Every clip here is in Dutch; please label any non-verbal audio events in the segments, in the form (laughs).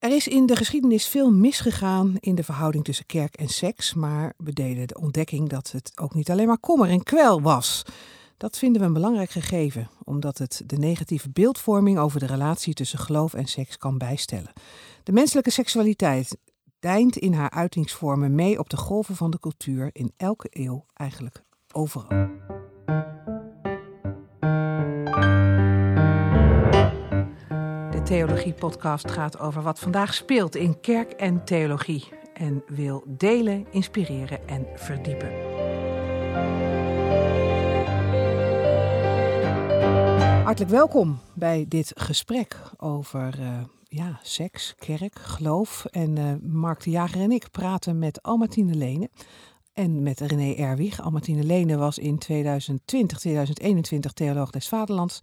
Er is in de geschiedenis veel misgegaan in de verhouding tussen kerk en seks, maar we deden de ontdekking dat het ook niet alleen maar kommer en kwel was. Dat vinden we een belangrijk gegeven, omdat het de negatieve beeldvorming over de relatie tussen geloof en seks kan bijstellen. De menselijke seksualiteit deint in haar uitingsvormen mee op de golven van de cultuur in elke eeuw, eigenlijk overal. Theologie-podcast gaat over wat vandaag speelt in kerk en theologie en wil delen, inspireren en verdiepen. Hartelijk welkom bij dit gesprek over uh, ja, seks, kerk, geloof. En uh, Mark de Jager en ik praten met Almartine Lene en met René Erwig. Almartine Lene was in 2020, 2021 theoloog des Vaderlands.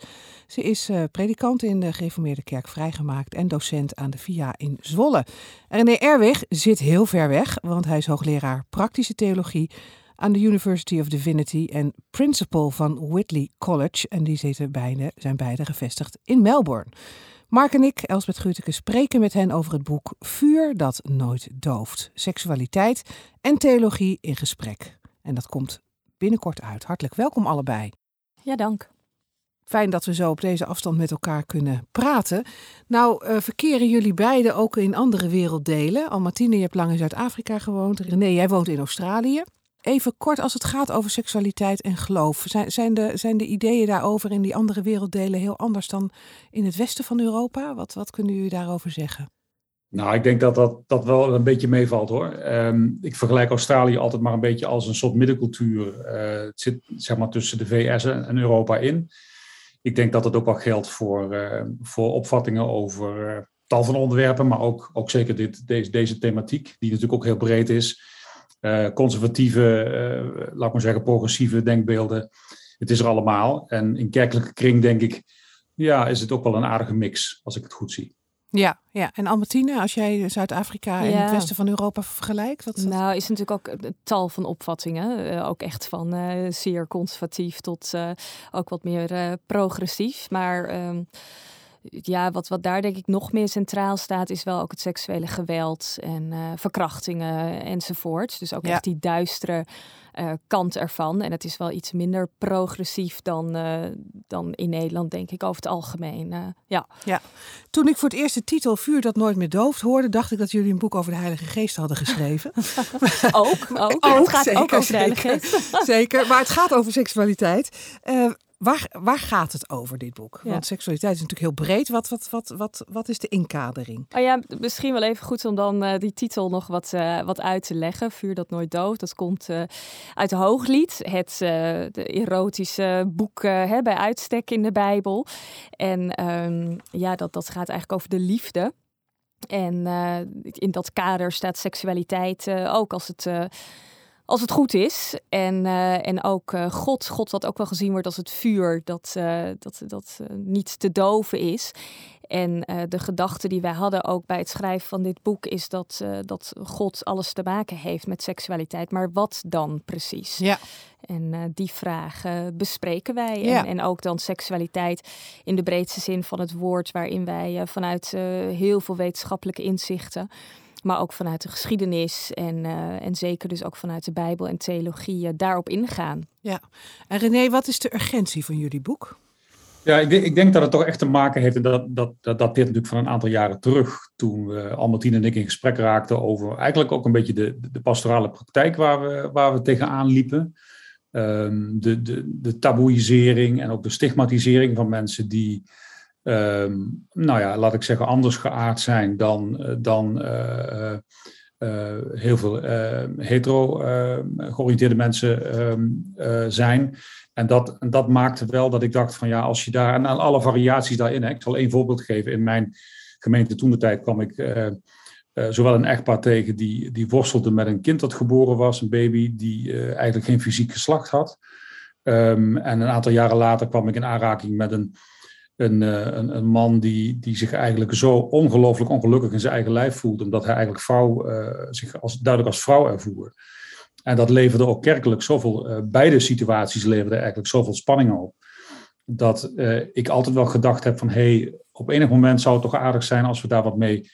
Ze is uh, predikant in de Gereformeerde Kerk vrijgemaakt en docent aan de VIA in Zwolle. René Erwig zit heel ver weg, want hij is hoogleraar praktische theologie aan de University of Divinity en principal van Whitley College. En die zitten beide, zijn beide gevestigd in Melbourne. Mark en ik, Elsbeth Gruteke, spreken met hen over het boek Vuur dat nooit dooft. Seksualiteit en theologie in gesprek. En dat komt binnenkort uit. Hartelijk welkom allebei. Ja, dank. Fijn dat we zo op deze afstand met elkaar kunnen praten. Nou, uh, verkeren jullie beiden ook in andere werelddelen. Almartine, je hebt lang in Zuid-Afrika gewoond. René, jij woont in Australië. Even kort als het gaat over seksualiteit en geloof. Zijn, zijn, de, zijn de ideeën daarover in die andere werelddelen heel anders dan in het westen van Europa? Wat, wat kunnen jullie daarover zeggen? Nou, ik denk dat dat, dat wel een beetje meevalt hoor. Um, ik vergelijk Australië altijd maar een beetje als een soort middencultuur. Uh, het zit zeg maar tussen de VS en Europa in. Ik denk dat het ook wel geldt voor, uh, voor opvattingen over uh, tal van onderwerpen, maar ook, ook zeker dit, deze, deze thematiek, die natuurlijk ook heel breed is. Uh, conservatieve, uh, laat maar zeggen, progressieve denkbeelden. Het is er allemaal. En in kerkelijke kring denk ik, ja, is het ook wel een aardige mix, als ik het goed zie. Ja, ja. en Albertine, als jij Zuid-Afrika en het westen van Europa vergelijkt? Wat Nou, is natuurlijk ook een tal van opvattingen. Uh, ook echt van uh, zeer conservatief tot uh, ook wat meer progressief. Maar ehm, ja, wat, wat daar denk ik nog meer centraal staat, is wel ook het seksuele geweld en uh, verkrachtingen enzovoort. Dus ook ja. echt die duistere uh, kant ervan. En het is wel iets minder progressief dan, uh, dan in Nederland, denk ik, over het algemeen. ja. ja. Toen ik voor het eerst de titel Vuur dat nooit meer dooft hoorde, dacht ik dat jullie een boek over de Heilige Geest hadden geschreven. (laughs) ook, ook. (laughs) ook. Het gaat zeker, ook over de Heilige Geest. (laughs) zeker, maar het gaat over seksualiteit. Waar, waar gaat het over, dit boek? Want seksualiteit is natuurlijk heel breed. Wat, wat, wat, wat, wat is de inkadering? Oh ja, misschien wel even goed om dan uh, die titel nog wat, uh, wat uit te leggen. Vuur dat nooit dood. Dat komt uh, uit Hooglied. Het de erotische boek hè, bij uitstek in de Bijbel. En um, ja, dat, dat gaat eigenlijk over de liefde. En in dat kader staat seksualiteit ook als het als het goed is. En, uh, en ook uh, God, God wat ook wel gezien wordt als het vuur dat, uh, dat, dat niet te doven is. En de gedachte die wij hadden ook bij het schrijven van dit boek is dat, dat God alles te maken heeft met seksualiteit. Maar wat dan precies? Ja. En die vragen bespreken wij. Ja. En, en, ook dan seksualiteit in de breedste zin van het woord, waarin wij vanuit heel veel wetenschappelijke inzichten maar ook vanuit de geschiedenis en, uh, en zeker dus ook vanuit de Bijbel en theologie uh, daarop ingaan. Ja, en René, wat is de urgentie van jullie boek? Ja, ik denk, ik denk dat het toch echt te maken heeft, en dat, dat, dat dateert natuurlijk van een aantal jaren terug, toen we Albertine en ik in gesprek raakten over eigenlijk ook een beetje de, de pastorale praktijk waar we, waar we tegenaan liepen. Um, de, de, de taboeisering en ook de stigmatisering van mensen die um, nou ja, laat ik zeggen, anders geaard zijn dan, eh, dan uh, uh, heel veel hetero georiënteerde mensen um, zijn. En dat, en dat maakte wel dat ik dacht van ja, als je daar, en alle variaties daarin, hè, ik zal één voorbeeld geven. In mijn gemeente toen de tijd kwam ik zowel een echtpaar tegen die, die worstelde met een kind dat geboren was, een baby die eigenlijk geen fysiek geslacht had. Um, en een aantal jaren later kwam ik in aanraking met een een, eh, een, een, man die, die zich eigenlijk zo ongelooflijk ongelukkig in zijn eigen lijf voelt, omdat hij eigenlijk vrouw, uh, zich als, duidelijk als vrouw ervoer. En dat leverde ook kerkelijk zoveel, uh, beide situaties leverden eigenlijk zoveel spanning op, dat ik altijd wel gedacht heb van, hé, hey, op enig moment zou het toch aardig zijn als we daar wat mee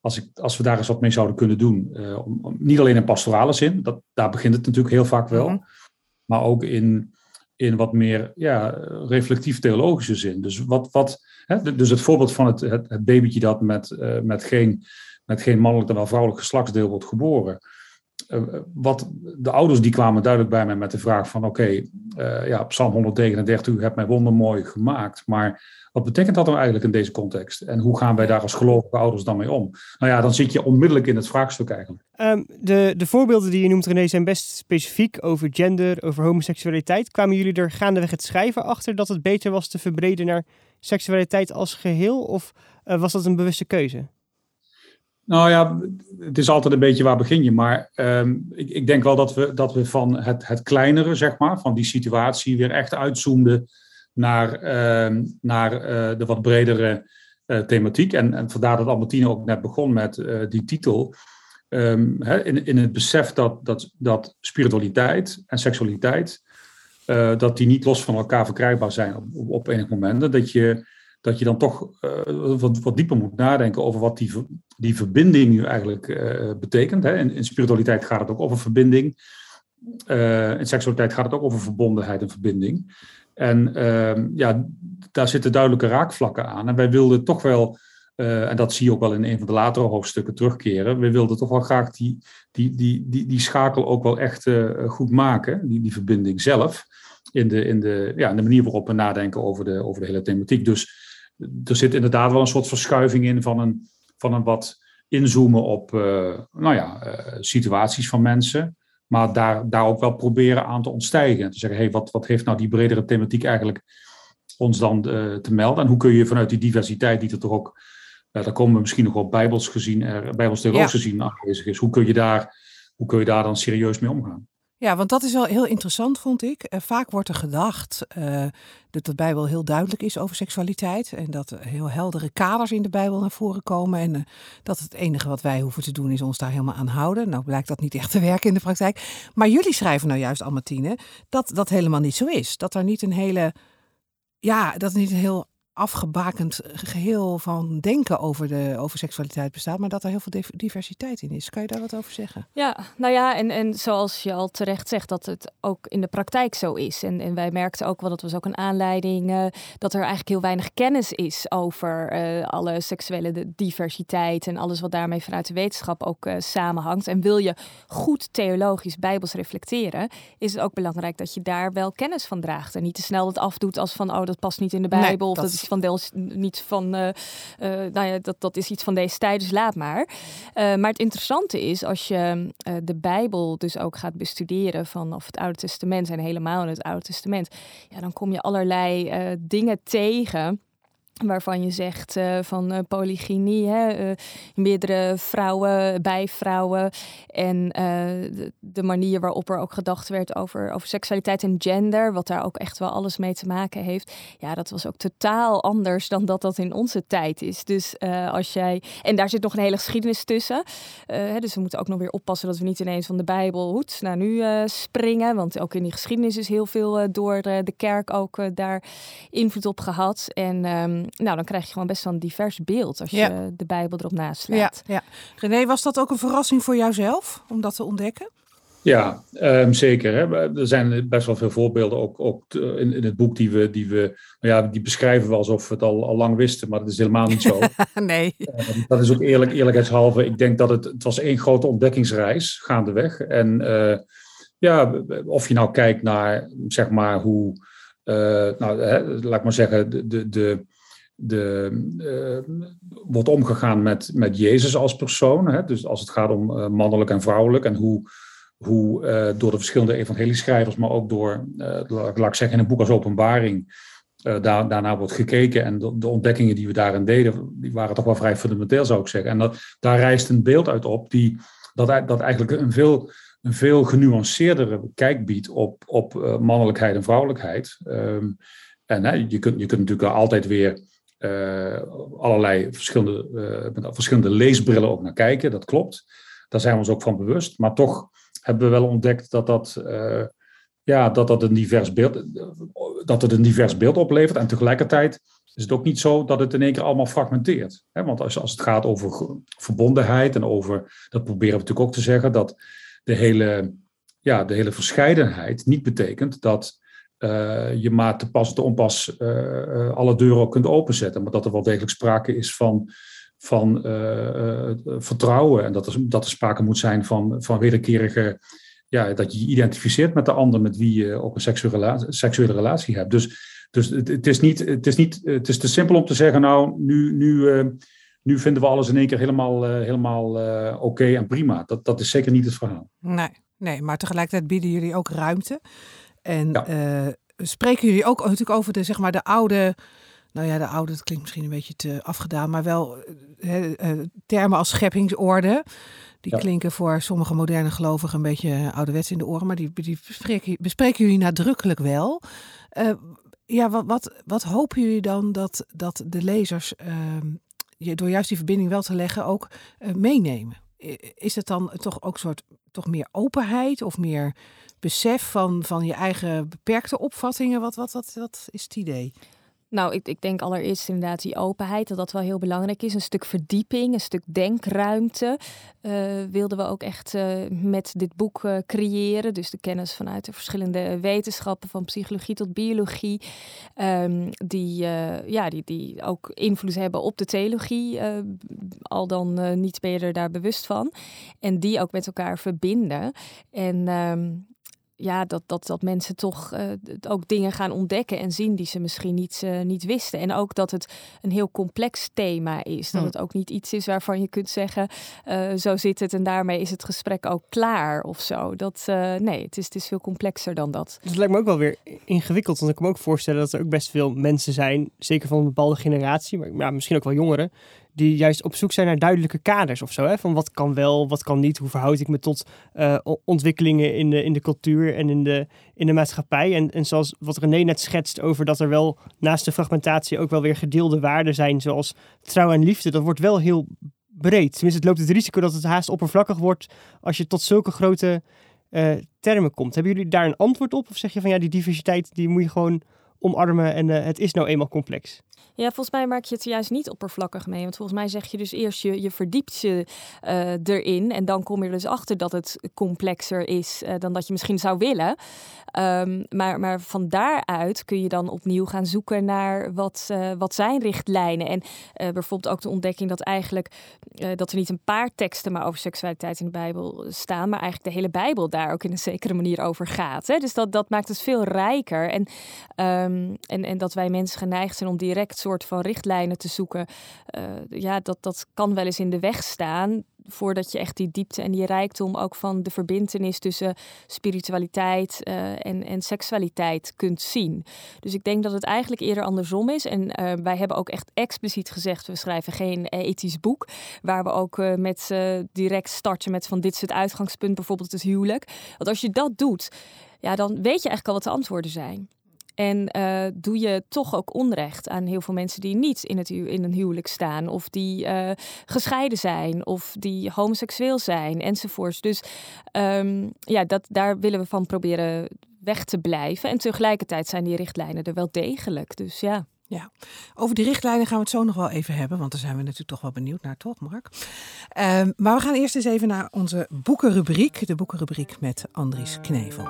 als, ik, als we daar eens wat mee zouden kunnen doen. om, niet alleen in pastorale zin, dat, daar begint het natuurlijk heel vaak wel. Mhm. Maar ook in, in wat meer ja, reflectief-theologische zin. Dus, wat, wat, hè, dus het voorbeeld van het, het, het babytje dat met, met, geen, met geen mannelijk dan wel vrouwelijk geslachtsdeel wordt geboren. Eh, wat de ouders die kwamen duidelijk bij mij met de vraag van oké, okay, uh, ja, Psalm 139, u hebt mij wondermooi gemaakt, maar wat betekent dat nou eigenlijk in deze context? En hoe gaan wij daar als gelovige ouders dan mee om? Nou ja, dan zit je onmiddellijk in het vraagstuk eigenlijk. Um, de, de voorbeelden die je noemt, René, zijn best specifiek over gender, over homoseksualiteit. Kwamen jullie er gaandeweg het schrijven achter dat het beter was te verbreden naar seksualiteit als geheel? Of uh, was dat een bewuste keuze? Nou ja, het is altijd een beetje waar begin je. Maar um, ik, ik, denk wel dat we, dat we van het, het kleinere, zeg maar, van die situatie weer echt uitzoomden naar, uh, naar uh, de wat bredere uh, thematiek. En, en vandaar dat Albertine ook net begon met uh, die titel. Hè, in, in het besef dat, dat, dat spiritualiteit en seksualiteit, dat die niet los van elkaar verkrijgbaar zijn op, op, op enig moment. Dat je dat je dan toch uh, wat, dieper moet nadenken over wat die, die verbinding nu eigenlijk uh, betekent. Hè. In, spiritualiteit gaat het ook over verbinding. Uh, in seksualiteit gaat het ook over verbondenheid en verbinding. En ehm, ja, daar zitten duidelijke raakvlakken aan. En wij wilden toch wel, en dat zie je ook wel in een van de latere hoofdstukken terugkeren, we wilden toch wel graag die, die, die, die, die schakel ook wel echt goed maken, die, die verbinding zelf. In de, in, de, ja, in de manier waarop we nadenken over de, over de hele thematiek. Dus er zit inderdaad wel een soort verschuiving in van een, van een wat inzoomen op uh, nou ja, uh, situaties van mensen. Maar daar, daar ook wel proberen aan te ontstijgen. En te zeggen, hey, wat, wat heeft nou die bredere thematiek eigenlijk ons dan uh, te melden? En hoe kun je vanuit die diversiteit, die er toch ook, daar komen we misschien nog wel bijbels gezien, er, bijbels ja. gezien aanwezig is. Hoe kun, je daar, hoe kun je daar dan serieus mee omgaan? Ja, want dat is wel heel interessant, vond ik. Uh, vaak wordt er gedacht uh, dat de Bijbel heel duidelijk is over seksualiteit. En dat er heel heldere kaders in de Bijbel naar voren komen. En uh, dat het enige wat wij hoeven te doen is ons daar helemaal aan houden. Nou blijkt dat niet echt te werken in de praktijk. Maar jullie schrijven nou juist, Almatine, dat dat helemaal niet zo is. Dat er niet een hele. Ja, dat niet een heel afgebakend geheel van denken over, de, over seksualiteit bestaat, maar dat er heel veel diversiteit in is. Kan je daar wat over zeggen? Ja, nou ja, en, en zoals je al terecht zegt, dat het ook in de praktijk zo is. En, en wij merkten ook wel, dat was ook een aanleiding, uh, dat er eigenlijk heel weinig kennis is over uh, alle seksuele diversiteit en alles wat daarmee vanuit de wetenschap ook uh, samenhangt. En wil je goed theologisch bijbels reflecteren, is het ook belangrijk dat je daar wel kennis van draagt. En niet te snel het afdoet als van, oh, dat past niet in de Bijbel. Nee, dat, dat is van deels niet van, uh, uh, nou ja, dat, dat is iets van deze tijd, dus laat maar. Uh, maar het interessante is, als je de Bijbel dus ook gaat bestuderen vanaf het Oude Testament en helemaal in het Oude Testament, ja, dan kom je allerlei dingen tegen waarvan je zegt uh, van uh, polygynie, hè, uh, meerdere vrouwen, bijvrouwen. En de, de, manier waarop er ook gedacht werd over, over seksualiteit en gender, wat daar ook echt wel alles mee te maken heeft. Ja, dat was ook totaal anders dan dat dat in onze tijd is. Dus als jij. En daar zit nog een hele geschiedenis tussen. Hè, dus we moeten ook nog weer oppassen dat we niet ineens van de Bijbel hoed naar nu springen. Want ook in die geschiedenis is heel veel door de kerk ook daar invloed op gehad. En um, nou, dan krijg je gewoon best wel een divers beeld als je de Bijbel erop naslaat. Ja, ja. René, was dat ook een verrassing voor jouzelf om dat te ontdekken? Ja, um, zeker. Hè. Er zijn best wel veel voorbeelden ook, ook in, in, het boek die we, die we nou ja, die beschrijven we alsof we het al, al lang wisten, maar dat is helemaal niet zo. (laughs) nee. Uh, dat is ook eerlijk, eerlijkheidshalve. Ik denk dat het, het was één grote ontdekkingsreis gaandeweg. En uh, ja, of je nou kijkt naar, zeg maar, hoe, uh, nou, hè, laat ik maar zeggen, de, de, de de, uh, wordt omgegaan met, met Jezus als persoon. Hè? Dus als het gaat om uh, mannelijk en vrouwelijk en hoe, hoe uh, door de verschillende evangelieschrijvers, maar ook door, laat ik zeggen, in een boek als Openbaring, daar, daarna wordt gekeken. En de, de, ontdekkingen die we daarin deden, die waren toch wel vrij fundamenteel, zou ik zeggen. En dat, daar rijst een beeld uit op die, dat, dat eigenlijk een veel, een veel genuanceerdere kijk biedt op, op mannelijkheid en vrouwelijkheid. Um, en je, kunt, je kunt natuurlijk altijd weer uh, allerlei verschillende, uh, met verschillende leesbrillen ook naar kijken. Dat klopt. Daar zijn we ons ook van bewust. Maar toch hebben we wel ontdekt dat dat, uh, ja, dat, dat, een divers beeld, dat het een divers beeld oplevert. En tegelijkertijd is het ook niet zo dat het in één keer allemaal fragmenteert. Want als, als het gaat over verbondenheid en over, dat proberen we natuurlijk ook te zeggen, dat de hele, ja, de hele verscheidenheid niet betekent dat uh, je maar te pas te onpas uh, alle deuren kunt openzetten, maar dat er wel degelijk sprake is van, van vertrouwen en dat er, dat sprake moet zijn van, van wederkerige, ja, dat je je identificeert met de ander met wie je ook een seksuele relatie, seksuele relatie hebt. Dus, dus het, het, is niet, het, is niet, het is te simpel om te zeggen, nou, nu, nu, nu vinden we alles in één keer helemaal, helemaal oké en prima. Dat, dat is zeker niet het verhaal. Nee, nee, maar tegelijkertijd bieden jullie ook ruimte. En ja. spreken jullie ook natuurlijk over de, zeg maar, de oude nou ja, de oude, dat klinkt misschien een beetje te afgedaan, maar wel uh, termen als scheppingsorde. Die klinken voor sommige moderne gelovigen een beetje ouderwets in de oren, maar die, die bespreken, bespreken jullie nadrukkelijk wel. Uh, ja, wat, wat, wat hopen jullie dan dat, dat de lezers uh, door juist die verbinding wel te leggen ook meenemen? Is het dan toch ook een soort toch meer openheid of meer besef van, van je eigen beperkte opvattingen? Wat, wat, wat, wat is het idee? Nou, ik, ik denk allereerst inderdaad die openheid, dat dat wel heel belangrijk is. Een stuk verdieping, een stuk denkruimte uh, wilden we ook echt uh, met dit boek uh, creëren. Dus de kennis vanuit de verschillende wetenschappen, van psychologie tot biologie, um, die, ja, die, die ook invloed hebben op de theologie, al dan niet ben er daar bewust van. En die ook met elkaar verbinden. En um, ja, dat, dat, dat mensen toch uh, ook dingen gaan ontdekken en zien die ze misschien niet, uh, niet wisten. En ook dat het een heel complex thema is. Dat hm. het ook niet iets is waarvan je kunt zeggen, uh, zo zit het en daarmee is het gesprek ook klaar of zo. Dat, nee, het is, het is veel complexer dan dat. Het lijkt me ook wel weer ingewikkeld, want ik kan me ook voorstellen dat er ook best veel mensen zijn, zeker van een bepaalde generatie, maar ja, misschien ook wel jongeren, die juist op zoek zijn naar duidelijke kaders of zo. Hè? Van wat kan wel, wat kan niet, hoe verhoud ik me tot uh, ontwikkelingen in de, in de cultuur en in de, in de maatschappij. En, en zoals wat René net schetst over dat er wel naast de fragmentatie ook wel weer gedeelde waarden zijn, zoals trouw en liefde. Dat wordt wel heel breed. Tenminste, het loopt het risico dat het haast oppervlakkig wordt als je tot zulke grote uh, termen komt. Hebben jullie daar een antwoord op? Of zeg je van ja, die diversiteit die moet je gewoon omarmen en uh, het is nou eenmaal complex? Ja, volgens mij maak je het juist niet oppervlakkig mee. Want volgens mij zeg je dus eerst je, je verdiept je uh, erin. En dan kom je dus achter dat het complexer is uh, dan dat je misschien zou willen. Um, maar, maar van daaruit kun je dan opnieuw gaan zoeken naar wat, uh, wat zijn richtlijnen. En bijvoorbeeld ook de ontdekking dat eigenlijk dat er niet een paar teksten maar over seksualiteit in de Bijbel staan. Maar eigenlijk de hele Bijbel daar ook in een zekere manier over gaat. Hè? Dus dat, dat maakt het veel rijker. En, um, en, en dat wij mensen geneigd zijn om direct soort van richtlijnen te zoeken. Uh, ja, dat, dat kan wel eens in de weg staan voordat je echt die diepte en die rijkdom ook van de verbindenis tussen spiritualiteit uh, en, en seksualiteit kunt zien. Dus ik denk dat het eigenlijk eerder andersom is. En uh, wij hebben ook echt expliciet gezegd: we schrijven geen ethisch boek. Waar we ook met direct starten met van dit is het uitgangspunt, bijvoorbeeld het huwelijk. Want als je dat doet, ja, dan weet je eigenlijk al wat de antwoorden zijn. En uh, doe je toch ook onrecht aan heel veel mensen die niet in, het, in een huwelijk staan, of die uh, gescheiden zijn, of die homoseksueel zijn, enzovoorts. Dus um, ja, dat, daar willen we van proberen weg te blijven. En tegelijkertijd zijn die richtlijnen er wel degelijk. Dus ja. Ja, over die richtlijnen gaan we het zo nog wel even hebben, want daar zijn we natuurlijk toch wel benieuwd naar, toch, Mark? Um, maar we gaan eerst eens even naar onze boekenrubriek, de boekenrubriek met Andries Knevel.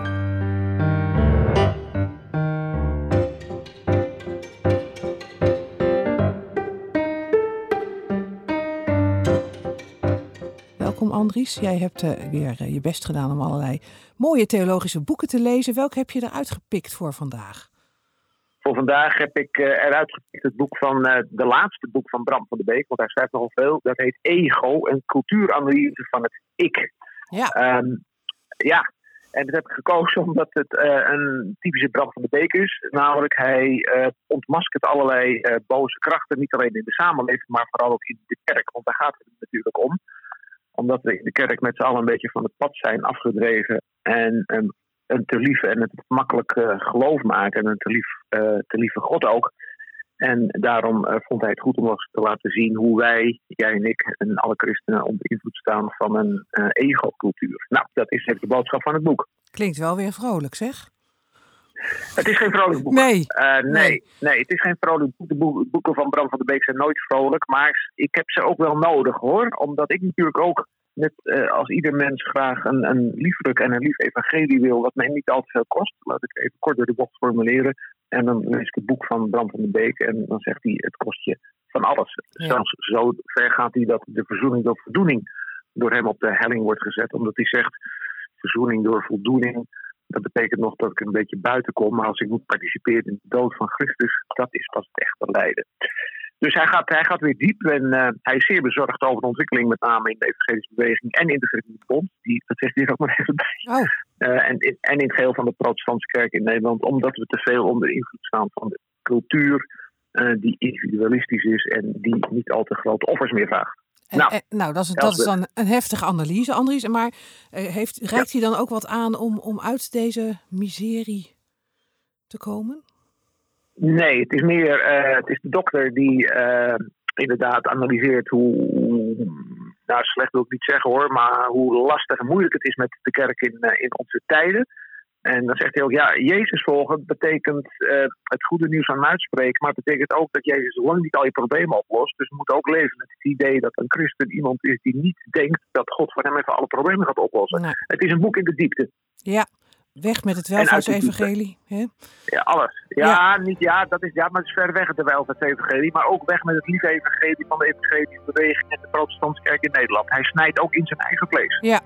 Welkom Andries. Jij hebt uh, weer uh, je best gedaan om allerlei mooie theologische boeken te lezen. Welke heb je eruit gepikt voor vandaag? Voor vandaag heb ik uh, eruit gepikt het boek van de laatste boek van Bram van de Beek, want hij schrijft nogal veel. Dat heet Ego, een cultuuranalyse van het ik. Ja. Um, ja, en dat heb ik gekozen omdat het een typische Bram van de Beek is. Namelijk, hij ontmaskert allerlei boze krachten, niet alleen in de samenleving, maar vooral ook in de kerk. Want daar gaat het natuurlijk om omdat we de kerk met z'n allen een beetje van het pad zijn afgedreven. En een, te lieve en het makkelijk uh, geloof maken. En een te, lief, uh, te lieve God ook. En daarom uh, vond hij het goed om ons te laten zien hoe wij, jij en ik en alle christenen, onder invloed staan van een ego-cultuur. Nou, dat is de boodschap van het boek. Klinkt wel weer vrolijk, zeg. Het is geen vrolijk boek. Nee. Uh, nee, nee, het is geen vrolijk boek. De boeken van Bram van der Beek zijn nooit vrolijk. Maar ik heb ze ook wel nodig hoor. Omdat ik natuurlijk ook, net uh, als ieder mens, graag een, een liefdruk en een lief evangelie wil. Wat mij niet al te veel kost. Laat ik even kort door de bocht formuleren. En dan lees ik het boek van Bram van der Beek. En dan zegt hij: het kost je van alles. Ja. Zelfs zo ver gaat hij dat de verzoening door voldoening door hem op de helling wordt gezet. Omdat hij zegt: verzoening door voldoening dat betekent nog dat ik een beetje buiten kom. Maar als ik moet participeren in de dood van Christus, dat is pas het echte lijden. Dus hij gaat, hij gaat weer diep en uh, hij is zeer bezorgd over de ontwikkeling, met name in de evangelische beweging en in de Verenigde Bond. Die, dat zegt hij er ook maar even bij. Oh. Uh, en, in, en in het geheel van de protestantse kerk in Nederland, omdat we te veel onder invloed staan van de cultuur uh, die individualistisch is en die niet al te grote offers meer vraagt. En, nou, en, nou, dat, is, dat is dan een heftige analyse, Andries. Maar heeft, reikt hij dan ook wat aan om, om uit deze miserie te komen? Nee, het is meer uh, het is de dokter die uh, inderdaad analyseert hoe, nou slecht wil ik niet zeggen hoor, maar hoe lastig en moeilijk het is met de kerk in, uh, in onze tijden. En dan zegt hij ook, ja, Jezus volgen betekent uh, het goede nieuws aan uitspreken, maar het betekent ook dat Jezus lang niet al je problemen oplost. Dus we moeten ook leven met het idee dat een christen iemand is die niet denkt dat God voor hem even alle problemen gaat oplossen. Nee. Het is een boek in de diepte. Ja, weg met het welvaartsevangelie. hè? Ja, alles. Ja, ja, Niet, ja, dat is, ja, maar het is ver weg het welvaartsevangelie. Maar ook weg met het lieve evangelie van de evangelische beweging en de protestantse kerk in Nederland. Hij snijdt ook in zijn eigen vlees. Ja,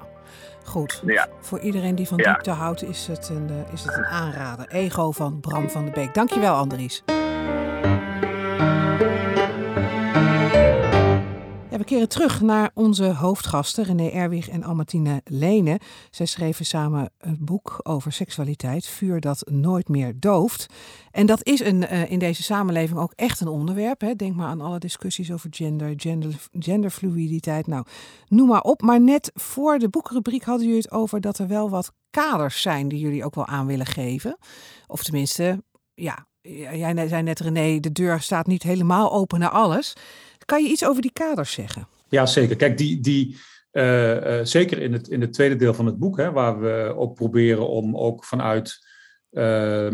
goed. Ja. Voor iedereen die van Ja. diepte houdt is het, een, eh, is het een aanrader. Ego van Bram van der Beek. Dankjewel Andries. We keren terug naar onze hoofdgasten, René Erwig en Almartine Lene. Zij schreven samen een boek over seksualiteit, Vuur dat nooit meer dooft. En dat is een, uh, in deze samenleving ook echt een onderwerp. Hè. Denk maar aan alle discussies over gender, gender, genderfluiditeit. Nou, noem maar op. Maar net voor de boekrubriek hadden jullie het over dat er wel wat kaders zijn die jullie ook wel aan willen geven. Of tenminste, ja, jij zei net René, de deur staat niet helemaal open naar alles. Kan je iets over die kaders zeggen? Ja, zeker. Kijk, die, die, uh, uh, zeker in het, in het tweede deel van het boek, hè, waar we ook proberen om ook vanuit uh,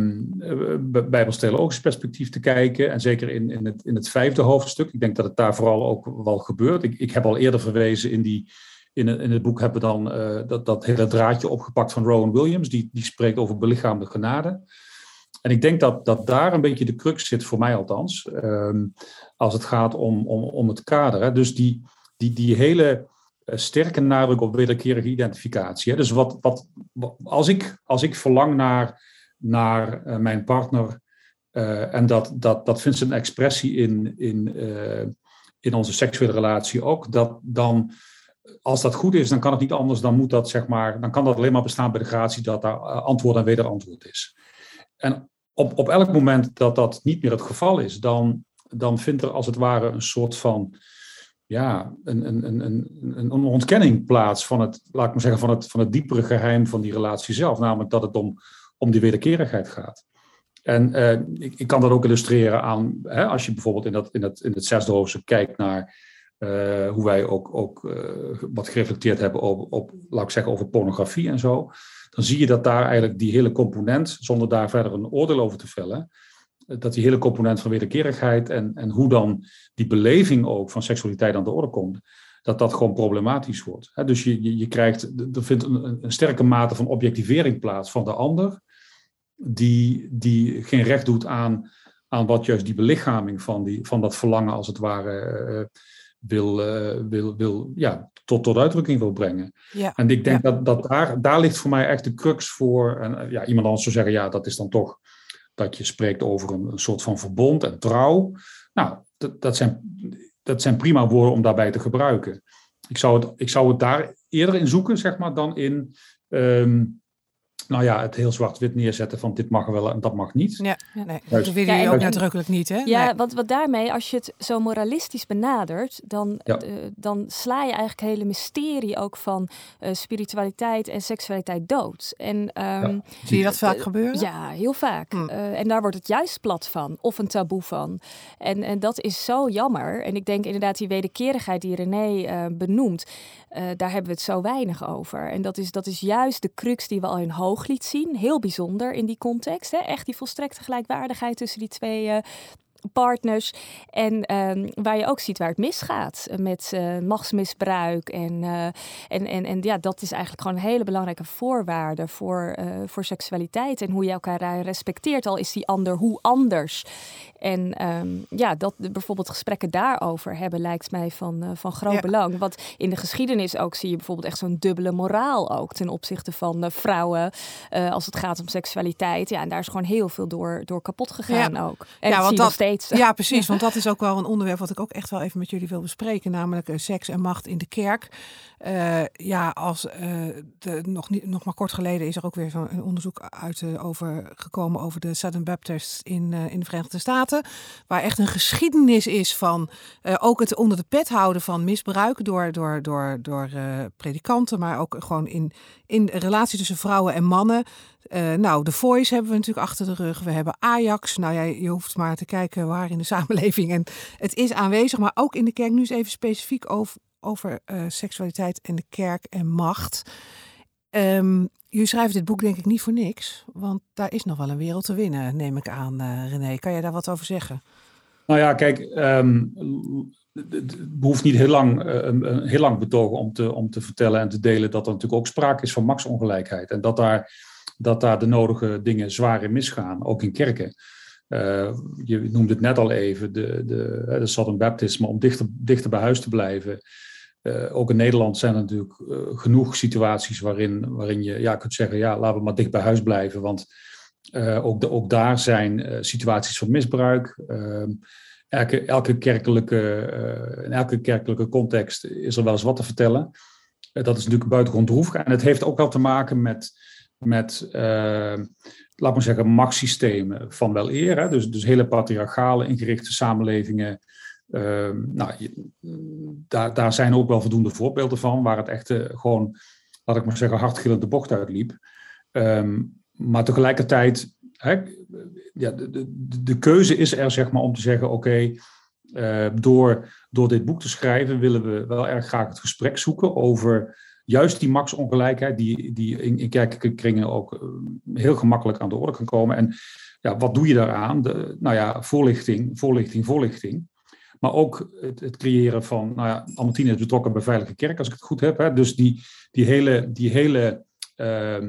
perspectief te kijken. En zeker in, in, het, in het vijfde hoofdstuk. Ik denk dat het daar vooral ook wel gebeurt. Ik, ik heb al eerder verwezen in die. In het, in het boek hebben we dan dat, dat hele draadje opgepakt van Rowan Williams. Die, die spreekt over belichaamde genade. En ik denk dat, dat daar een beetje de crux zit, voor mij althans, um, als het gaat om, om, om het kader. Hè. Dus die, die, die hele uh, sterke nadruk op wederkerige identificatie. Hè. Dus wat, wat, als, ik, als ik verlang naar, naar uh, mijn partner, uh, en dat, dat, dat vindt zijn expressie in, in, in onze seksuele relatie ook, dat dan als dat goed is, dan kan het niet anders, dan moet dat zeg maar, dan kan dat alleen maar bestaan bij de gratie dat daar antwoord en wederantwoord is. En op, op elk moment dat dat niet meer het geval is, dan, dan vindt er als het ware een soort van ja, een, een, een, een, een ontkenning plaats van het, laat ik maar zeggen, van het, van het diepere geheim van die relatie zelf. Namelijk dat het om, om die wederkerigheid gaat. En uh, ik, ik, kan dat ook illustreren aan, hè, als je bijvoorbeeld in, dat, in, het, in het zesde hoofdstuk kijkt naar uh, hoe wij ook, ook uh, wat gereflecteerd hebben op, op, laat ik zeggen, over pornografie en zo dan zie je dat daar eigenlijk die hele component, zonder daar verder een oordeel over te vellen, dat die hele component van wederkerigheid en, en hoe dan die beleving ook van seksualiteit aan de orde komt, dat dat gewoon problematisch wordt. Dus je, je, krijgt, er vindt een, een sterke mate van objectivering plaats van de ander, die, die geen recht doet aan, aan wat juist die belichaming van, die, van dat verlangen als het ware uh, wil, uh, wil, wil ja, tot, tot uitdrukking wil brengen. Ja. En ik denk Ja. dat, dat daar, daar ligt voor mij echt de crux voor. En ja, iemand anders zou zeggen, ja, dat is dan toch dat je spreekt over een, een soort van verbond en trouw. Nou, dat, dat, zijn, dat zijn prima woorden om daarbij te gebruiken. Ik zou het, ik zou het daar eerder in zoeken, zeg maar, dan in um, nou ja, het heel zwart-wit neerzetten van dit mag wel en dat mag niet. Ja, nee, dat willen Ja, jullie ook nadrukkelijk niet, hè? Ja, Nee. want wat daarmee, als je het zo moralistisch benadert, dan, Ja. eh, dan sla je eigenlijk het hele mysterie ook van eh, spiritualiteit en seksualiteit dood. En ehm, Zie je dat vaak gebeuren? ja, heel vaak. Hm. Eh, en daar wordt het juist plat van, of een taboe van. En, en dat is zo jammer. En ik denk inderdaad, die wederkerigheid die René eh, benoemt, eh, daar hebben we het zo weinig over. En dat is, dat is juist de crux die we al in hoog liet zien. Heel bijzonder in die context. Hè? Echt die volstrekte gelijkwaardigheid tussen die twee partners. En ehm, waar je ook ziet waar het misgaat met uh, machtsmisbruik. En, uh, en, en, en ja, dat is eigenlijk gewoon een hele belangrijke voorwaarde voor, voor seksualiteit. En hoe je elkaar respecteert, al is die ander hoe anders. En um, ja, dat bijvoorbeeld gesprekken daarover hebben lijkt mij van, van groot ja. belang. Want in de geschiedenis ook zie je bijvoorbeeld echt zo'n dubbele moraal ook ten opzichte van vrouwen als het gaat om seksualiteit. Ja, en daar is gewoon heel veel door, door kapot gegaan ja. ook. En ja, dat zie je nog steeds. Ja, (laughs) precies. Want dat is ook wel een onderwerp wat ik ook echt wel even met jullie wil bespreken. Namelijk seks en macht in de kerk. Ja, als de, nog, niet, nog maar kort geleden is er ook weer zo'n onderzoek uit over gekomen over de Southern Baptists in, in de Verenigde Staten. Waar echt een geschiedenis is van ook het onder de pet houden van misbruik door, door, door, door predikanten, maar ook gewoon in, in de relatie tussen vrouwen en mannen. Uh, nou, The Voice hebben we natuurlijk achter de rug. We hebben Ajax. Nou ja, je hoeft maar te kijken waar in de (laughs) samenleving. En het is aanwezig, maar ook in de kerk. Nu eens even specifiek over, over seksualiteit en de kerk en macht. Um, jullie schrijven dit boek denk ik niet voor niks. Want daar is nog wel een wereld te winnen, neem ik aan, uh, René. Kan jij daar wat over zeggen? Nou ja, kijk, um, het behoeft niet heel lang, uh, heel lang betogen om te, om te vertellen en te delen dat er natuurlijk ook sprake is van machtsongelijkheid. En dat daar dat daar de nodige dingen zwaar in misgaan, ook in kerken. Uh, je noemde het net al even, de, de, de Southern Baptisme, om dichter, dichter bij huis te blijven. Uh, ook in Nederland zijn er natuurlijk uh, genoeg situaties waarin, waarin je ja, kunt zeggen, ja, laten we maar dicht bij huis blijven. Want ook, de, ook daar zijn situaties van misbruik. Ehm, elke, elke kerkelijke, in elke kerkelijke context is er wel eens wat te vertellen. dat is natuurlijk buitengewoon droevig. En het heeft ook wel te maken met met, uh, laat maar zeggen, machtssystemen van wel eer. Hè? Dus, dus hele patriarchale ingerichte samenlevingen. Uh, nou, daar, daar zijn ook wel voldoende voorbeelden van, waar het echt gewoon, laat ik maar zeggen, hardgillend de bocht uitliep. Um, maar tegelijkertijd, hè, ja, de, de, de, keuze is er zeg maar om te zeggen, oké, okay, door, door dit boek te schrijven willen we wel erg graag het gesprek zoeken over juist die machtsongelijkheid, die, die in, in ook heel gemakkelijk aan de orde kan komen. En ja, wat doe je daaraan? Nou ja, voorlichting, voorlichting, voorlichting. Maar ook het, het creëren van, nou ja, is betrokken bij Veilige Kerk, als ik het goed heb. Hè? Dus die, die hele, die hele uh,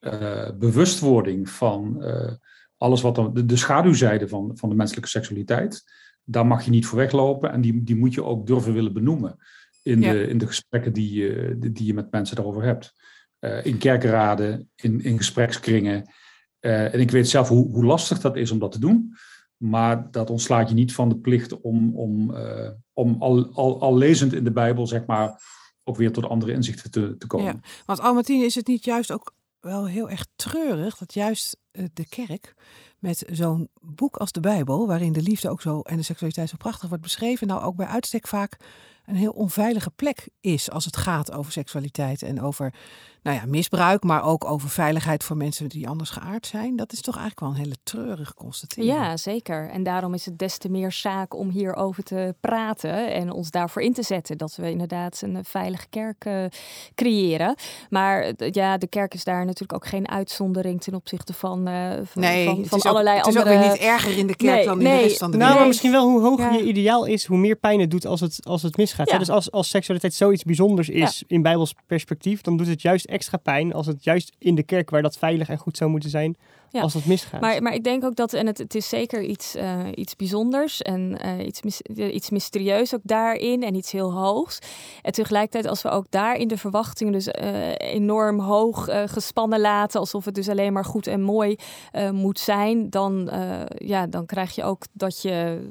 uh, bewustwording van uh, alles wat dan, de, de schaduwzijde van, van de menselijke seksualiteit, daar mag je niet voor weglopen en die, die moet je ook durven willen benoemen in, ja. de, in de gesprekken die je, die je met mensen daarover hebt. Uh, in kerkraden, in, in gesprekskringen. Uh, en ik weet zelf hoe, hoe lastig dat is om dat te doen. Maar dat ontslaat je niet van de plicht om, om, uh, om al, al, al lezend in de Bijbel, zeg maar, ook weer tot andere inzichten te, te komen. Ja, want Albertine, is het niet juist ook wel heel erg treurig dat juist de kerk met zo'n boek als de Bijbel, waarin de liefde ook zo en de seksualiteit zo prachtig wordt beschreven, nou ook bij uitstek vaak een heel onveilige plek is als het gaat over seksualiteit en over nou ja, misbruik, maar ook over veiligheid voor mensen die anders geaard zijn. Dat is toch eigenlijk wel een hele treurige constatering. Ja, zeker. En daarom is het des te meer zaak om hierover te praten en ons daarvoor in te zetten. Dat we inderdaad een veilige kerk uh, creëren. Maar ja, de kerk is daar natuurlijk ook geen uitzondering ten opzichte van, uh, van, nee, van, allerlei ook, andere... Het is ook weer niet erger in de kerk nee, dan in nee, de rest van de nou, wereld. maar misschien wel hoe hoger ja. je ideaal is, hoe meer pijn het doet als het, als het misgaat. Ja. Dus als, als seksualiteit zoiets bijzonders is ja. in bijbels perspectief, dan doet het juist extra pijn als het juist in de kerk waar dat veilig en goed zou moeten zijn, ja. als het misgaat. Maar, maar ik denk ook dat, en het, het is zeker iets, uh, iets bijzonders en uh, iets, mis, iets mysterieus ook daarin en iets heel hoogs. En tegelijkertijd als we ook daar in de verwachtingen dus uh, enorm hoog gespannen laten, alsof het dus alleen maar goed en mooi moet zijn, dan, ja, dan krijg je ook dat je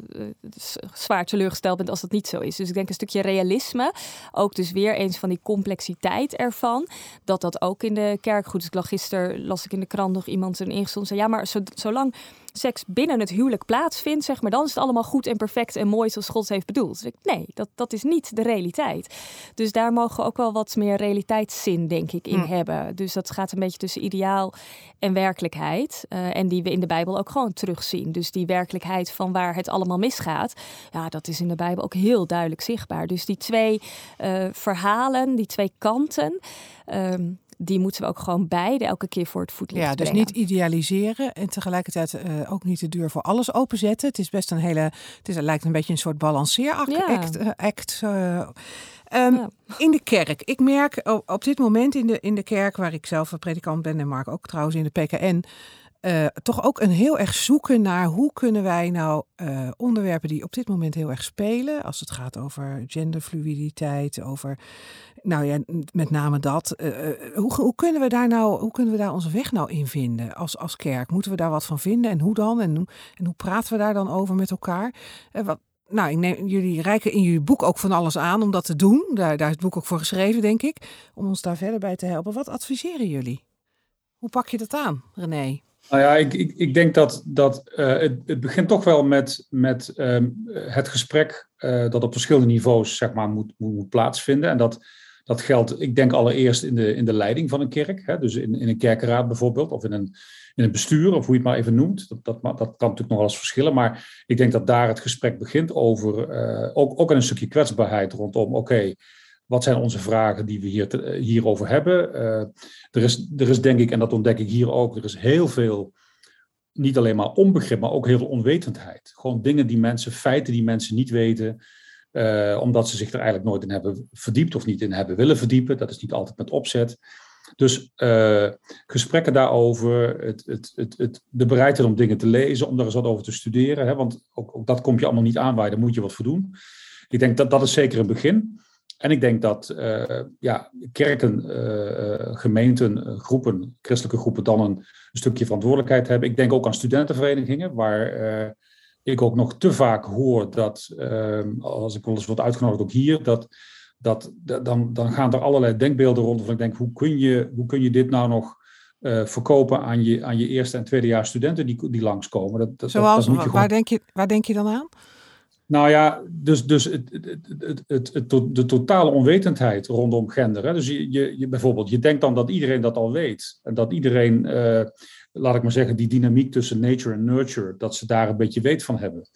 zwaar teleurgesteld bent als dat niet zo is. Dus ik denk een stukje realisme, ook dus weer eens van die complexiteit ervan, dat dat ook in de kerk goed is. Ik lag gisteren, las ik in de krant nog iemand een ingesteld zei, ja, maar zolang seks binnen het huwelijk plaatsvindt, zeg maar, dan is het allemaal goed en perfect en mooi zoals God heeft bedoeld. Dus ik, nee, dat, dat is niet de realiteit. Dus daar mogen we ook wel wat meer realiteitszin, denk ik, in hm. hebben. Dus dat gaat een beetje tussen ideaal en werkelijkheid. Uh, en die we in de Bijbel ook gewoon terugzien. Dus die werkelijkheid van waar het allemaal misgaat, ja, dat is in de Bijbel ook heel duidelijk zichtbaar. Dus die twee uh, verhalen, die twee kanten. Um, die moeten we ook gewoon beide elke keer voor het voetlicht Ja, dus brengen. niet idealiseren en tegelijkertijd eh, ook niet de deur voor alles openzetten. Het is best een hele, het, is, het lijkt een beetje een soort balanceeract. Ja. Act, eh, act, eh. Ehm, Ja. In de kerk. Ik merk op, op dit moment in de, in de kerk, waar ik zelf een predikant ben en Mark ook trouwens in de PKN, eh, toch ook een heel erg zoeken naar hoe kunnen wij nou eh, onderwerpen die op dit moment heel erg spelen, als het gaat over genderfluiditeit, over, nou ja, met name dat. eh, hoe, hoe kunnen we daar nou, hoe kunnen we daar onze weg nou in vinden als, als kerk? Moeten we daar wat van vinden en hoe dan? En en hoe praten we daar dan over met elkaar? Wat, nou, ik neem, jullie reiken in jullie boek ook van alles aan om dat te doen. Daar, daar is het boek ook voor geschreven, denk ik. Om ons daar verder bij te helpen. Wat adviseren jullie? Hoe pak je dat aan, René? Nou ja, ik, ik, denk dat, dat eh, het, het begint toch wel met, met ehm, het gesprek eh, dat op verschillende niveaus zeg maar, moet, moet, moet plaatsvinden. En dat, dat geldt, ik denk allereerst in de, in de leiding van een kerk. Hè, dus in, in een kerkenraad bijvoorbeeld, of in een, in een bestuur, of hoe je het maar even noemt. Dat, dat, dat kan natuurlijk nog wel eens verschillen. Maar ik denk dat daar het gesprek begint over, eh, ook, ook een stukje kwetsbaarheid rondom, oké, wat zijn onze vragen die we hier te, hierover hebben? Uh, er, is, er is denk ik, en dat ontdek ik hier ook, er is heel veel, niet alleen maar onbegrip, maar ook heel veel onwetendheid. Gewoon dingen die mensen, feiten die mensen niet weten, uh, omdat ze zich er eigenlijk nooit in hebben verdiept of niet in hebben willen verdiepen. Dat is niet altijd met opzet. Dus gesprekken daarover, het, het, het, de bereidheid om dingen te lezen, om daar eens wat over te studeren. Hè, want ook, dat komt je allemaal niet aan waar, daar moet je wat voor doen. Ik denk dat dat is zeker een begin. En ik denk dat uh, ja, kerken, uh, gemeenten, groepen, christelijke groepen dan een, een, stukje verantwoordelijkheid hebben. Ik denk ook aan studentenverenigingen, waar uh, ik ook nog te vaak hoor dat, als ik wel eens word uitgenodigd, ook hier, dat, dat, dan, dan gaan er allerlei denkbeelden rond. Van ik denk, hoe kun je, hoe kun je dit nou nog verkopen aan je, aan je eerste en tweedejaars studenten die, die langskomen? Dat, dat, Zoals, dat waar, gewoon... denk je, waar denk je dan aan? Nou ja, dus, dus het, het, het, het, de totale onwetendheid rondom gender. Hè? Dus je, je, je, bijvoorbeeld, je denkt dan dat iedereen dat al weet. En dat iedereen, uh, laat ik maar zeggen, die dynamiek tussen nature en nurture, dat ze daar een beetje weet van hebben.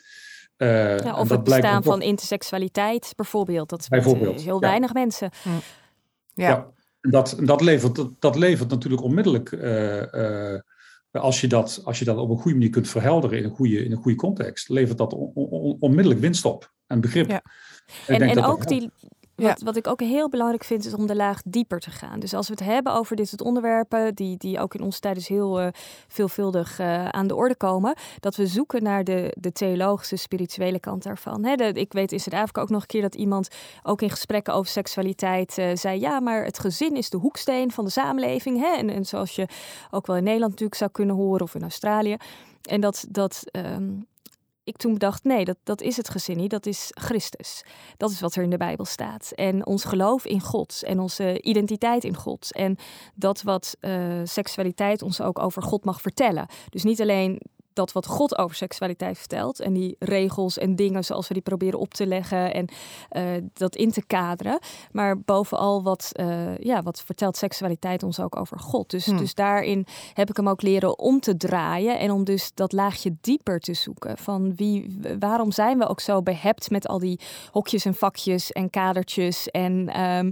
Uh, ja, of het bestaan van interseksualiteit bijvoorbeeld. Dat is bijvoorbeeld, heel weinig ja. mensen. Hm. Ja, ja dat, dat, levert, dat, dat levert natuurlijk onmiddellijk... Uh, als je, dat, als je dat op een goede manier kunt verhelderen in een goede, in een goede context, levert dat on, on, onmiddellijk winst op en begrip. Ja. En, en ook dat wat, wat ik ook heel belangrijk vind, is om de laag dieper te gaan. Dus als we het hebben over dit soort onderwerpen, die, die ook in onze tijd dus heel uh, veelvuldig uh, aan de orde komen, dat we zoeken naar de, de theologische, spirituele kant daarvan. Ik weet in Zuid-Afrika ook nog een keer dat iemand ook in gesprekken over seksualiteit uh, zei, ja, maar het gezin is de hoeksteen van de samenleving. Hè? En, en zoals je ook wel in Nederland natuurlijk zou kunnen horen, of in Australië. En dat, dat um, ik toen bedacht, nee, dat, dat is het gezin niet, dat is Christus. Dat is wat er in de Bijbel staat. En ons geloof in God en onze identiteit in God. En dat wat uh, seksualiteit ons ook over God mag vertellen. Dus niet alleen dat wat God over seksualiteit vertelt en die regels en dingen zoals we die proberen op te leggen en uh, dat in te kaderen. Maar bovenal wat, uh, ja, wat vertelt seksualiteit ons ook over God. Dus, hmm. dus daarin heb ik hem ook leren om te draaien en om dus dat laagje dieper te zoeken. Van wie, waarom zijn we ook zo behept met al die hokjes en vakjes en kadertjes en um,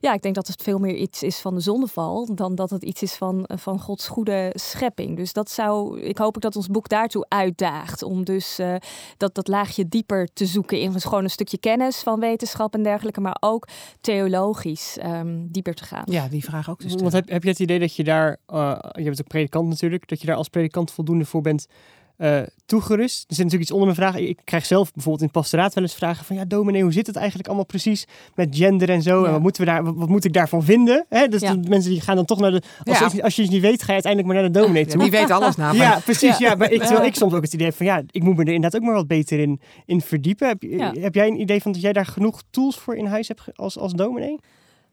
ja, ik denk dat het veel meer iets is van de zondeval dan dat het iets is van, van Gods goede schepping. Dus dat zou, ik hoop ook dat ons boek daartoe uitdaagt om dus uh, dat, dat laagje dieper te zoeken in gewoon een stukje kennis van wetenschap en dergelijke, maar ook theologisch um, dieper te gaan. Ja, die vraag ook. Want heb, heb je het idee dat je daar, uh, je bent ook predikant natuurlijk, dat je daar als predikant voldoende voor bent uh, toegerust. Er zit natuurlijk iets onder mijn vraag. Ik krijg zelf bijvoorbeeld in het pastoraat wel eens vragen van... ja, dominee, hoe zit het eigenlijk allemaal precies met gender en zo? Ja. En wat, moeten we daar, wat, wat, moet ik daarvan vinden? Hè? Dus Ja. de mensen die gaan dan toch naar de... Als, Ja. je, als je het niet weet, ga je uiteindelijk maar naar de dominee toe. Die weet alles (laughs) namelijk. Ja, precies. Ja. maar ik, terwijl ik soms ook het idee heb van... ja, ik moet me er inderdaad ook maar wat beter in, in verdiepen. Heb, heb jij een idee van dat jij daar genoeg tools voor in huis hebt als, als dominee?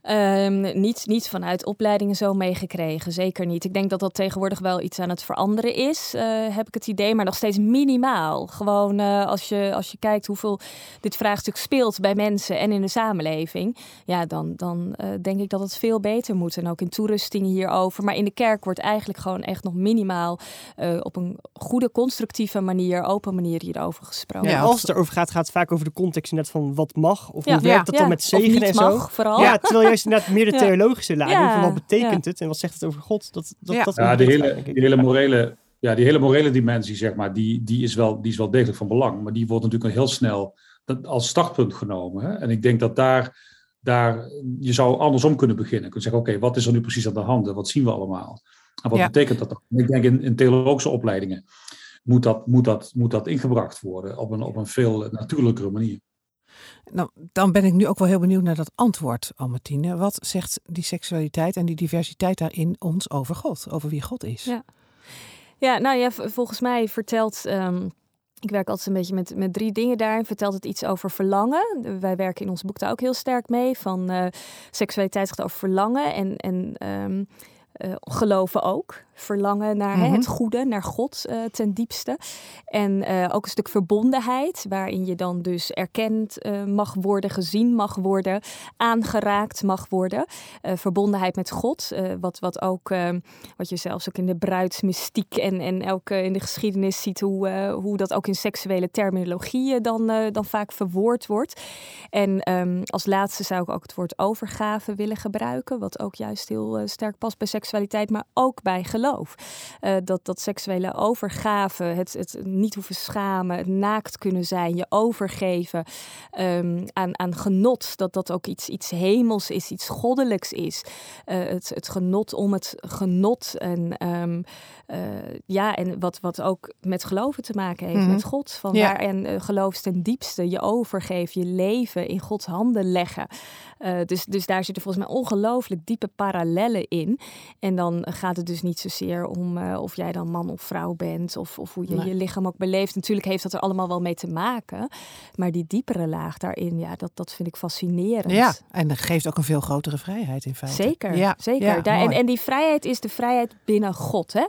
Ehm, niet, niet vanuit opleidingen zo meegekregen, zeker niet. Ik denk dat dat tegenwoordig wel iets aan het veranderen is, eh, heb ik het idee, maar nog steeds minimaal. Gewoon eh, als, je, als je kijkt hoeveel dit vraagstuk speelt bij mensen en in de samenleving, ja, dan, dan eh, denk ik dat het veel beter moet. En ook in toerustingen hierover. Maar in de kerk wordt eigenlijk gewoon echt nog minimaal eh, op een goede, constructieve manier, open manier hierover gesproken. Ja, als het erover gaat, gaat het vaak over de context net van wat mag. Of Ja. hoe werkt Ja. dat dan met Of zegen niet en zo. mag, vooral. Ja, terwijl juist inderdaad meer de Ja. theologische lading van wat betekent ja. het en wat zegt het over God. Dat, dat, Ja. dat Ja, die hele, die hele morele, ja, die hele morele dimensie, zeg maar, die, die, is wel, die is wel degelijk van belang. Maar die wordt natuurlijk heel snel dat- als startpunt genomen. Hè? En ik denk dat daar, daar, je zou andersom kunnen beginnen. Je kunt zeggen, oké, wat is er nu precies aan de hand? Wat zien we allemaal? En wat Ja. betekent dat dan? Ik denk in, in theologische opleidingen moet dat, moet, dat, moet dat ingebracht worden op een, op een veel natuurlijkere manier. Nou, dan ben ik nu ook wel heel benieuwd naar dat antwoord, Albertine. Wat zegt die seksualiteit en die diversiteit daarin ons over God? Over wie God is? Ja. Ja, nou ja, volgens mij vertelt. ehm, ik werk altijd een beetje met, met drie dingen daarin. Vertelt het iets over verlangen. Wij werken in ons boek daar ook heel sterk mee. Van eh, seksualiteit gaat over verlangen en, en ehm, eh, geloven ook. Verlangen naar hè, Mhm. het goede, naar God eh, ten diepste. En eh, ook een stuk verbondenheid, waarin je dan dus erkend eh, mag worden, gezien mag worden, aangeraakt mag worden. Verbondenheid met God, wat, wat ook, wat je zelfs ook in de bruidsmystiek en, en ook in de geschiedenis ziet, hoe, hoe dat ook in seksuele terminologieën dan, dan vaak verwoord wordt. En ehm, als laatste zou ik ook het woord overgave willen gebruiken, wat ook juist heel sterk past bij seksualiteit, maar ook bij geloof. Eh, dat, dat seksuele overgave, het, het niet hoeven schamen, het naakt kunnen zijn, je overgeven ehm, aan, aan genot, dat dat ook iets, iets hemels is, iets goddelijks is. Eh, het, het genot om het genot en ehm, eh, ja, en wat, wat ook met geloven te maken heeft, Mhm. met God. Van Ja. waar en geloof is ten diepste, je overgeven, je leven in Gods handen leggen. Dus, dus daar zitten volgens mij ongelooflijk diepe parallellen in. En dan gaat het dus niet zozeer om uh, of jij dan man of vrouw bent of, of hoe je nee. je lichaam ook beleeft. Natuurlijk heeft dat er allemaal wel mee te maken. Maar die diepere laag daarin, ja, dat, dat vind ik fascinerend. Ja, en dat geeft ook een veel grotere vrijheid in feite. Zeker, ja, zeker. Ja, daar, en, en die vrijheid is de vrijheid binnen God. Hè?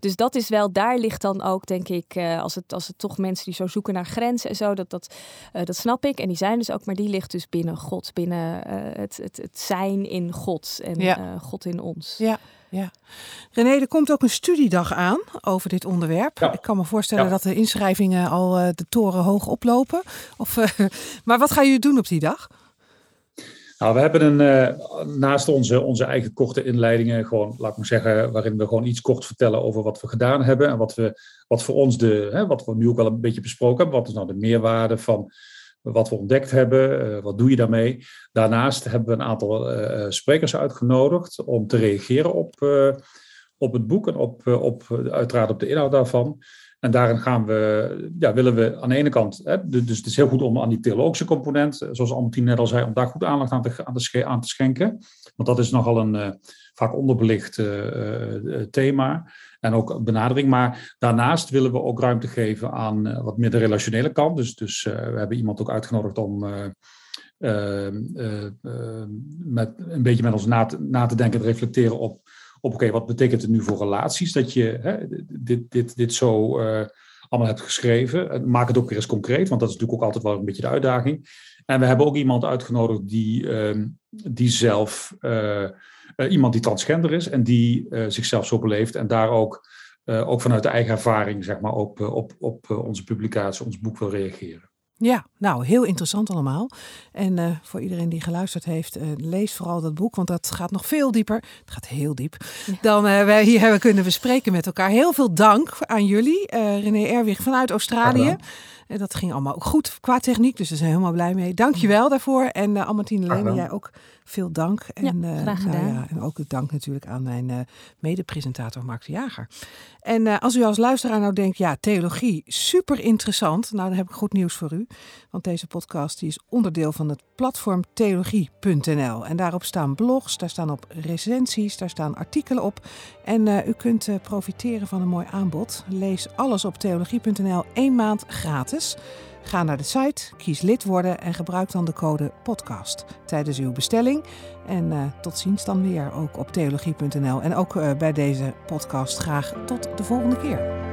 Dus dat is wel, daar ligt dan ook, denk ik, uh, als, het, als het toch mensen die zo zoeken naar grenzen en zo, dat, dat, uh, dat snap ik. En die zijn dus ook, maar die ligt dus binnen God, binnen het, het, het zijn in God en ja. God in ons. Ja. Ja. René, er komt ook een studiedag aan over dit onderwerp. Ja. Ik kan me voorstellen ja. dat de inschrijvingen al uh, de toren hoog oplopen. Of, uh, (laughs) maar wat gaan jullie doen op die dag? Nou, we hebben een, uh, naast onze, onze eigen korte inleidingen, gewoon, laat ik maar zeggen, waarin we gewoon iets kort vertellen over wat we gedaan hebben en wat, we, wat voor ons de, hè, wat we nu ook wel een beetje besproken hebben, wat is nou de meerwaarde van wat we ontdekt hebben, uh, wat doe je daarmee. Daarnaast hebben we een aantal uh, sprekers uitgenodigd om te reageren op, op het boek en op, op, uiteraard op de inhoud daarvan. En daarin gaan we, ja, willen we aan de ene kant, hè, dus het is heel goed om aan die theologische component, zoals Albertine net al zei, om daar goed aandacht aan te, aan te, schenken. Want dat is nogal een uh, vaak onderbelicht uh, thema en ook benadering. Maar daarnaast willen we ook ruimte geven aan wat meer de relationele kant. Dus, dus we hebben iemand ook uitgenodigd om met, een beetje met ons na te, na te denken en te reflecteren op op oké, wat betekent het nu voor relaties dat je hè, dit, dit, dit zo uh, allemaal hebt geschreven. Maak het ook weer eens concreet, want dat is natuurlijk ook altijd wel een beetje de uitdaging. En we hebben ook iemand uitgenodigd die, uh, die zelf, uh, iemand die transgender is en die zichzelf zo beleeft en daar ook, ook vanuit de eigen ervaring, zeg maar, op, op, op onze publicatie, ons boek wil reageren. Ja, nou, heel interessant allemaal. En uh, voor iedereen die geluisterd heeft, uh, lees vooral dat boek, want dat gaat nog veel dieper. Het gaat heel diep. Ja. Dan uh, wij hier hebben kunnen bespreken met elkaar. Heel veel dank aan jullie, René Erwig vanuit Australië. En dat ging allemaal ook goed qua techniek, dus daar zijn we helemaal blij mee. Dank je wel daarvoor. En uh, Amantine Lene, jij ook veel dank. En, ja, graag gedaan. Nou ja, en ook dank natuurlijk aan mijn uh, mede-presentator Mark de Jager. En uh, als u als luisteraar nou denkt, ja, theologie, super interessant. Nou, dan heb ik goed nieuws voor u. Want deze podcast die is onderdeel van het platform theologie.nl. En daarop staan blogs, daar staan op recensies, daar staan artikelen op. En uh, u kunt uh, profiteren van een mooi aanbod. Lees alles op theologie.nl één maand gratis. Ga naar de site, kies lid worden en gebruik dan de code podcast tijdens uw bestelling. En uh, tot ziens dan weer ook op theologie.nl. En ook bij deze podcast graag tot de volgende keer.